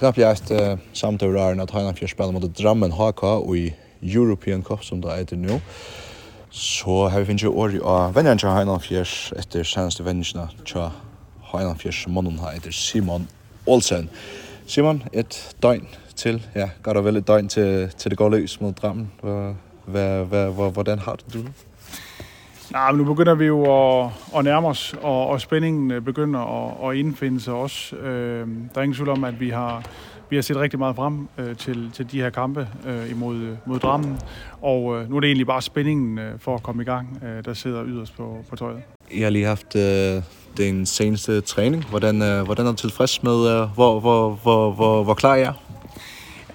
Knapp jeg et uh, samtidig at Heinan Fjell spiller mot Drammen HK og i European Cup som det er nå. Så har vi finnet jo året av venneren til Heinan Fjell etter seneste vennerne til Heinan Fjell som mannen etter Simon Olsen. Simon, et døgn til, ja, godt og vel et døgn til, til det går løs mot Drammen. Hvordan har du det? Nej, men nu begynder vi jo at, at nærme os, og, og spændingen begynder at, at indfinde sig også. Øh, der er ingen tvivl om, at vi har, vi har set rigtig meget frem øh, til, til de her kampe øh, imod mod Drammen, og øh, nu er det egentlig bare spændingen øh, for at komme i gang, øh, der sidder yderst på, på tøjet. Jeg har lige haft øh, den seneste træning. Hvordan, øh, hvordan er du tilfreds med, øh, hvor, hvor, hvor, hvor, hvor klar I er?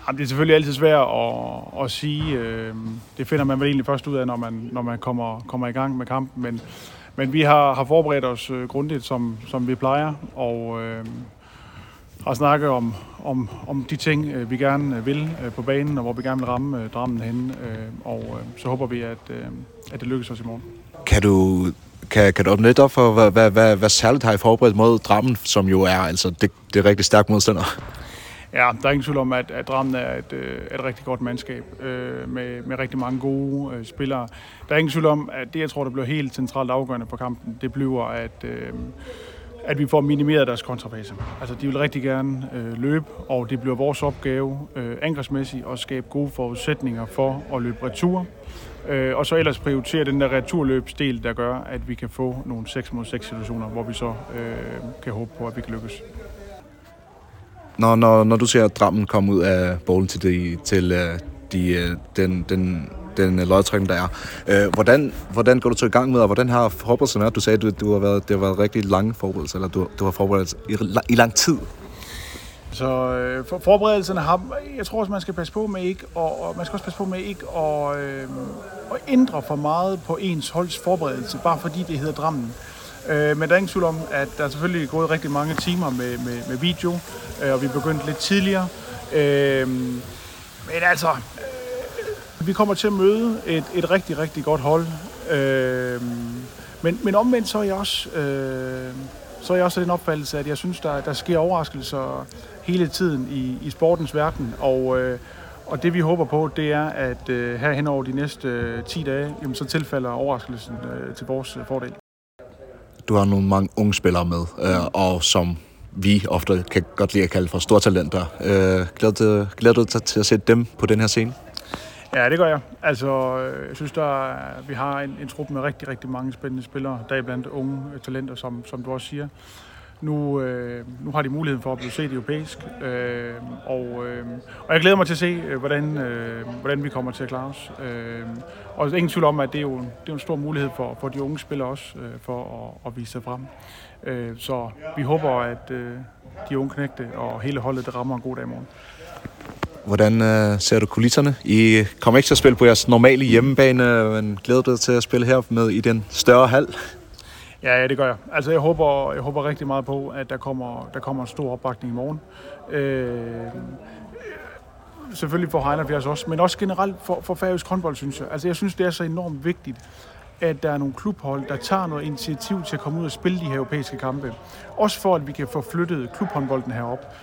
Jamen, det er selvfølgelig altid svært at, at sige. Øh, det finder man vel egentlig først ud af, når man, når man kommer, kommer i gang med kampen. Men, men vi har, har forberedt os øh, grundigt, som, som vi plejer, og øh, har snakket om, om, om de ting, øh, vi gerne vil øh, på banen, og hvor vi gerne vil ramme øh, drammen hen. Øh, og øh, så håber vi, at, øh, at det lykkes os i morgen. Kan du kan kan du åbne lidt op for hvad hvad hvad, hvad særligt har I forberedt mod Drammen, som jo er altså det det er rigtig stærk modstander. Ja, der er ingen tvivl om, at, at Drammen er et, et rigtig godt mandskab øh, med, med rigtig mange gode øh, spillere. Der er ingen tvivl om, at det, jeg tror, der bliver helt centralt afgørende på kampen, det bliver, at, øh, at vi får minimeret deres kontrabase. Altså, de vil rigtig gerne øh, løbe, og det bliver vores opgave øh, angrebsmæssigt at skabe gode forudsætninger for at løbe retur. Øh, og så ellers prioritere den der returløbsdel, der gør, at vi kan få nogle 6 mod 6 situationer, hvor vi så øh, kan håbe på, at vi kan lykkes når, når, når du ser drammen komme ud af bolden til, de, til de, den, den, den lodtrækning, der er. Øh, hvordan, hvordan går du til i gang med, og hvordan har forberedelsen været? Du sagde, du, du har været, det har været rigtig lange forberedelser, eller du, du har forberedt i, i lang tid. Så øh, for, forberedelserne har, jeg tror også, man skal passe på med ikke, og, og man skal også passe på med ikke og øh, at ændre for meget på ens holds forberedelse, bare fordi det hedder drammen. Øh, men der er ingen tvivl om, at der er selvfølgelig gået rigtig mange timer med, med, med video, øh, og vi begyndte lidt tidligere. Øh, men altså, øh, vi kommer til at møde et, et rigtig, rigtig godt hold. Øh, men, men omvendt så er jeg også... Øh, så er jeg også den opfattelse, at jeg synes, der, der sker overraskelser hele tiden i, i sportens verden. Og, øh, og det vi håber på, det er, at øh, her hen over de næste øh, 10 dage, jamen, så tilfalder overraskelsen øh, til vores fordel du har nogle mange unge spillere med, øh, og som vi ofte kan godt lide at kalde for stortalenter. Øh, glæder, glæder du dig til at se dem på den her scene? Ja, det gør jeg. Altså, jeg synes, der, vi har en, en trup med rigtig, rigtig mange spændende spillere, der blandt unge talenter, som, som du også siger. Nu, øh, nu har de muligheden for at blive set europæisk, øh, og, øh, og jeg glæder mig til at se, hvordan, øh, hvordan vi kommer til at klare os. Øh, og ingen tvivl om, at det er jo, det er en stor mulighed for, for de unge spillere også, øh, for at, at vise sig frem. Øh, så vi håber, at øh, de unge knægte og hele holdet det rammer en god dag i morgen. Hvordan øh, ser du kulisserne? I kommer ikke til at spille på jeres normale hjemmebane, men glæder dig til at spille her med i den større hal. Ja, ja, det gør jeg. Altså jeg håber jeg håber rigtig meget på at der kommer der kommer en stor opbakning i morgen. Øh, selvfølgelig for Heinerfjers også, men også generelt for for færøsk håndbold synes jeg. Altså jeg synes det er så enormt vigtigt at der er nogle klubhold, der tager noget initiativ til at komme ud og spille de her europæiske kampe. Også for, at vi kan få flyttet klubhåndbolden herop.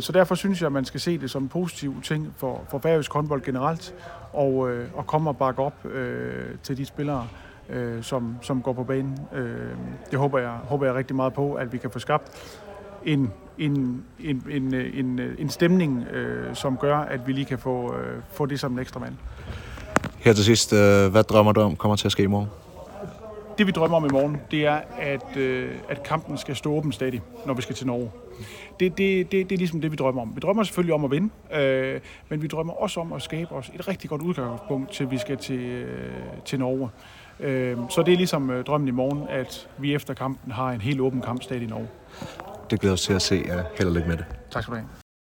Så derfor synes jeg, at man skal se det som en positiv ting for, for færøsk håndbold generelt, og, og komme og bakke op øh, til de spillere, øh, som, som går på banen. Øh, det håber jeg, håber jeg rigtig meget på, at vi kan få skabt en, en, en, en, en, en stemning, øh, som gør, at vi lige kan få, øh, få det som en ekstra mand. Her til sidst, øh, hvad drømmer du om kommer til at ske i morgen? Det vi drømmer om i morgen, det er, at, øh, at kampen skal stå åben stadig, når vi skal til Norge. Det, det, det, det er ligesom det, vi drømmer om. Vi drømmer selvfølgelig om at vinde, øh, men vi drømmer også om at skabe os et rigtig godt udgangspunkt til, vi skal til, øh, til Norge. Eh så det er ligesom øh, drømmen i morgen, at vi efter kampen har en helt åben kamp stadig i Norge. Det glæder os til at se jer. Held og lykke med det. Tak skal du have.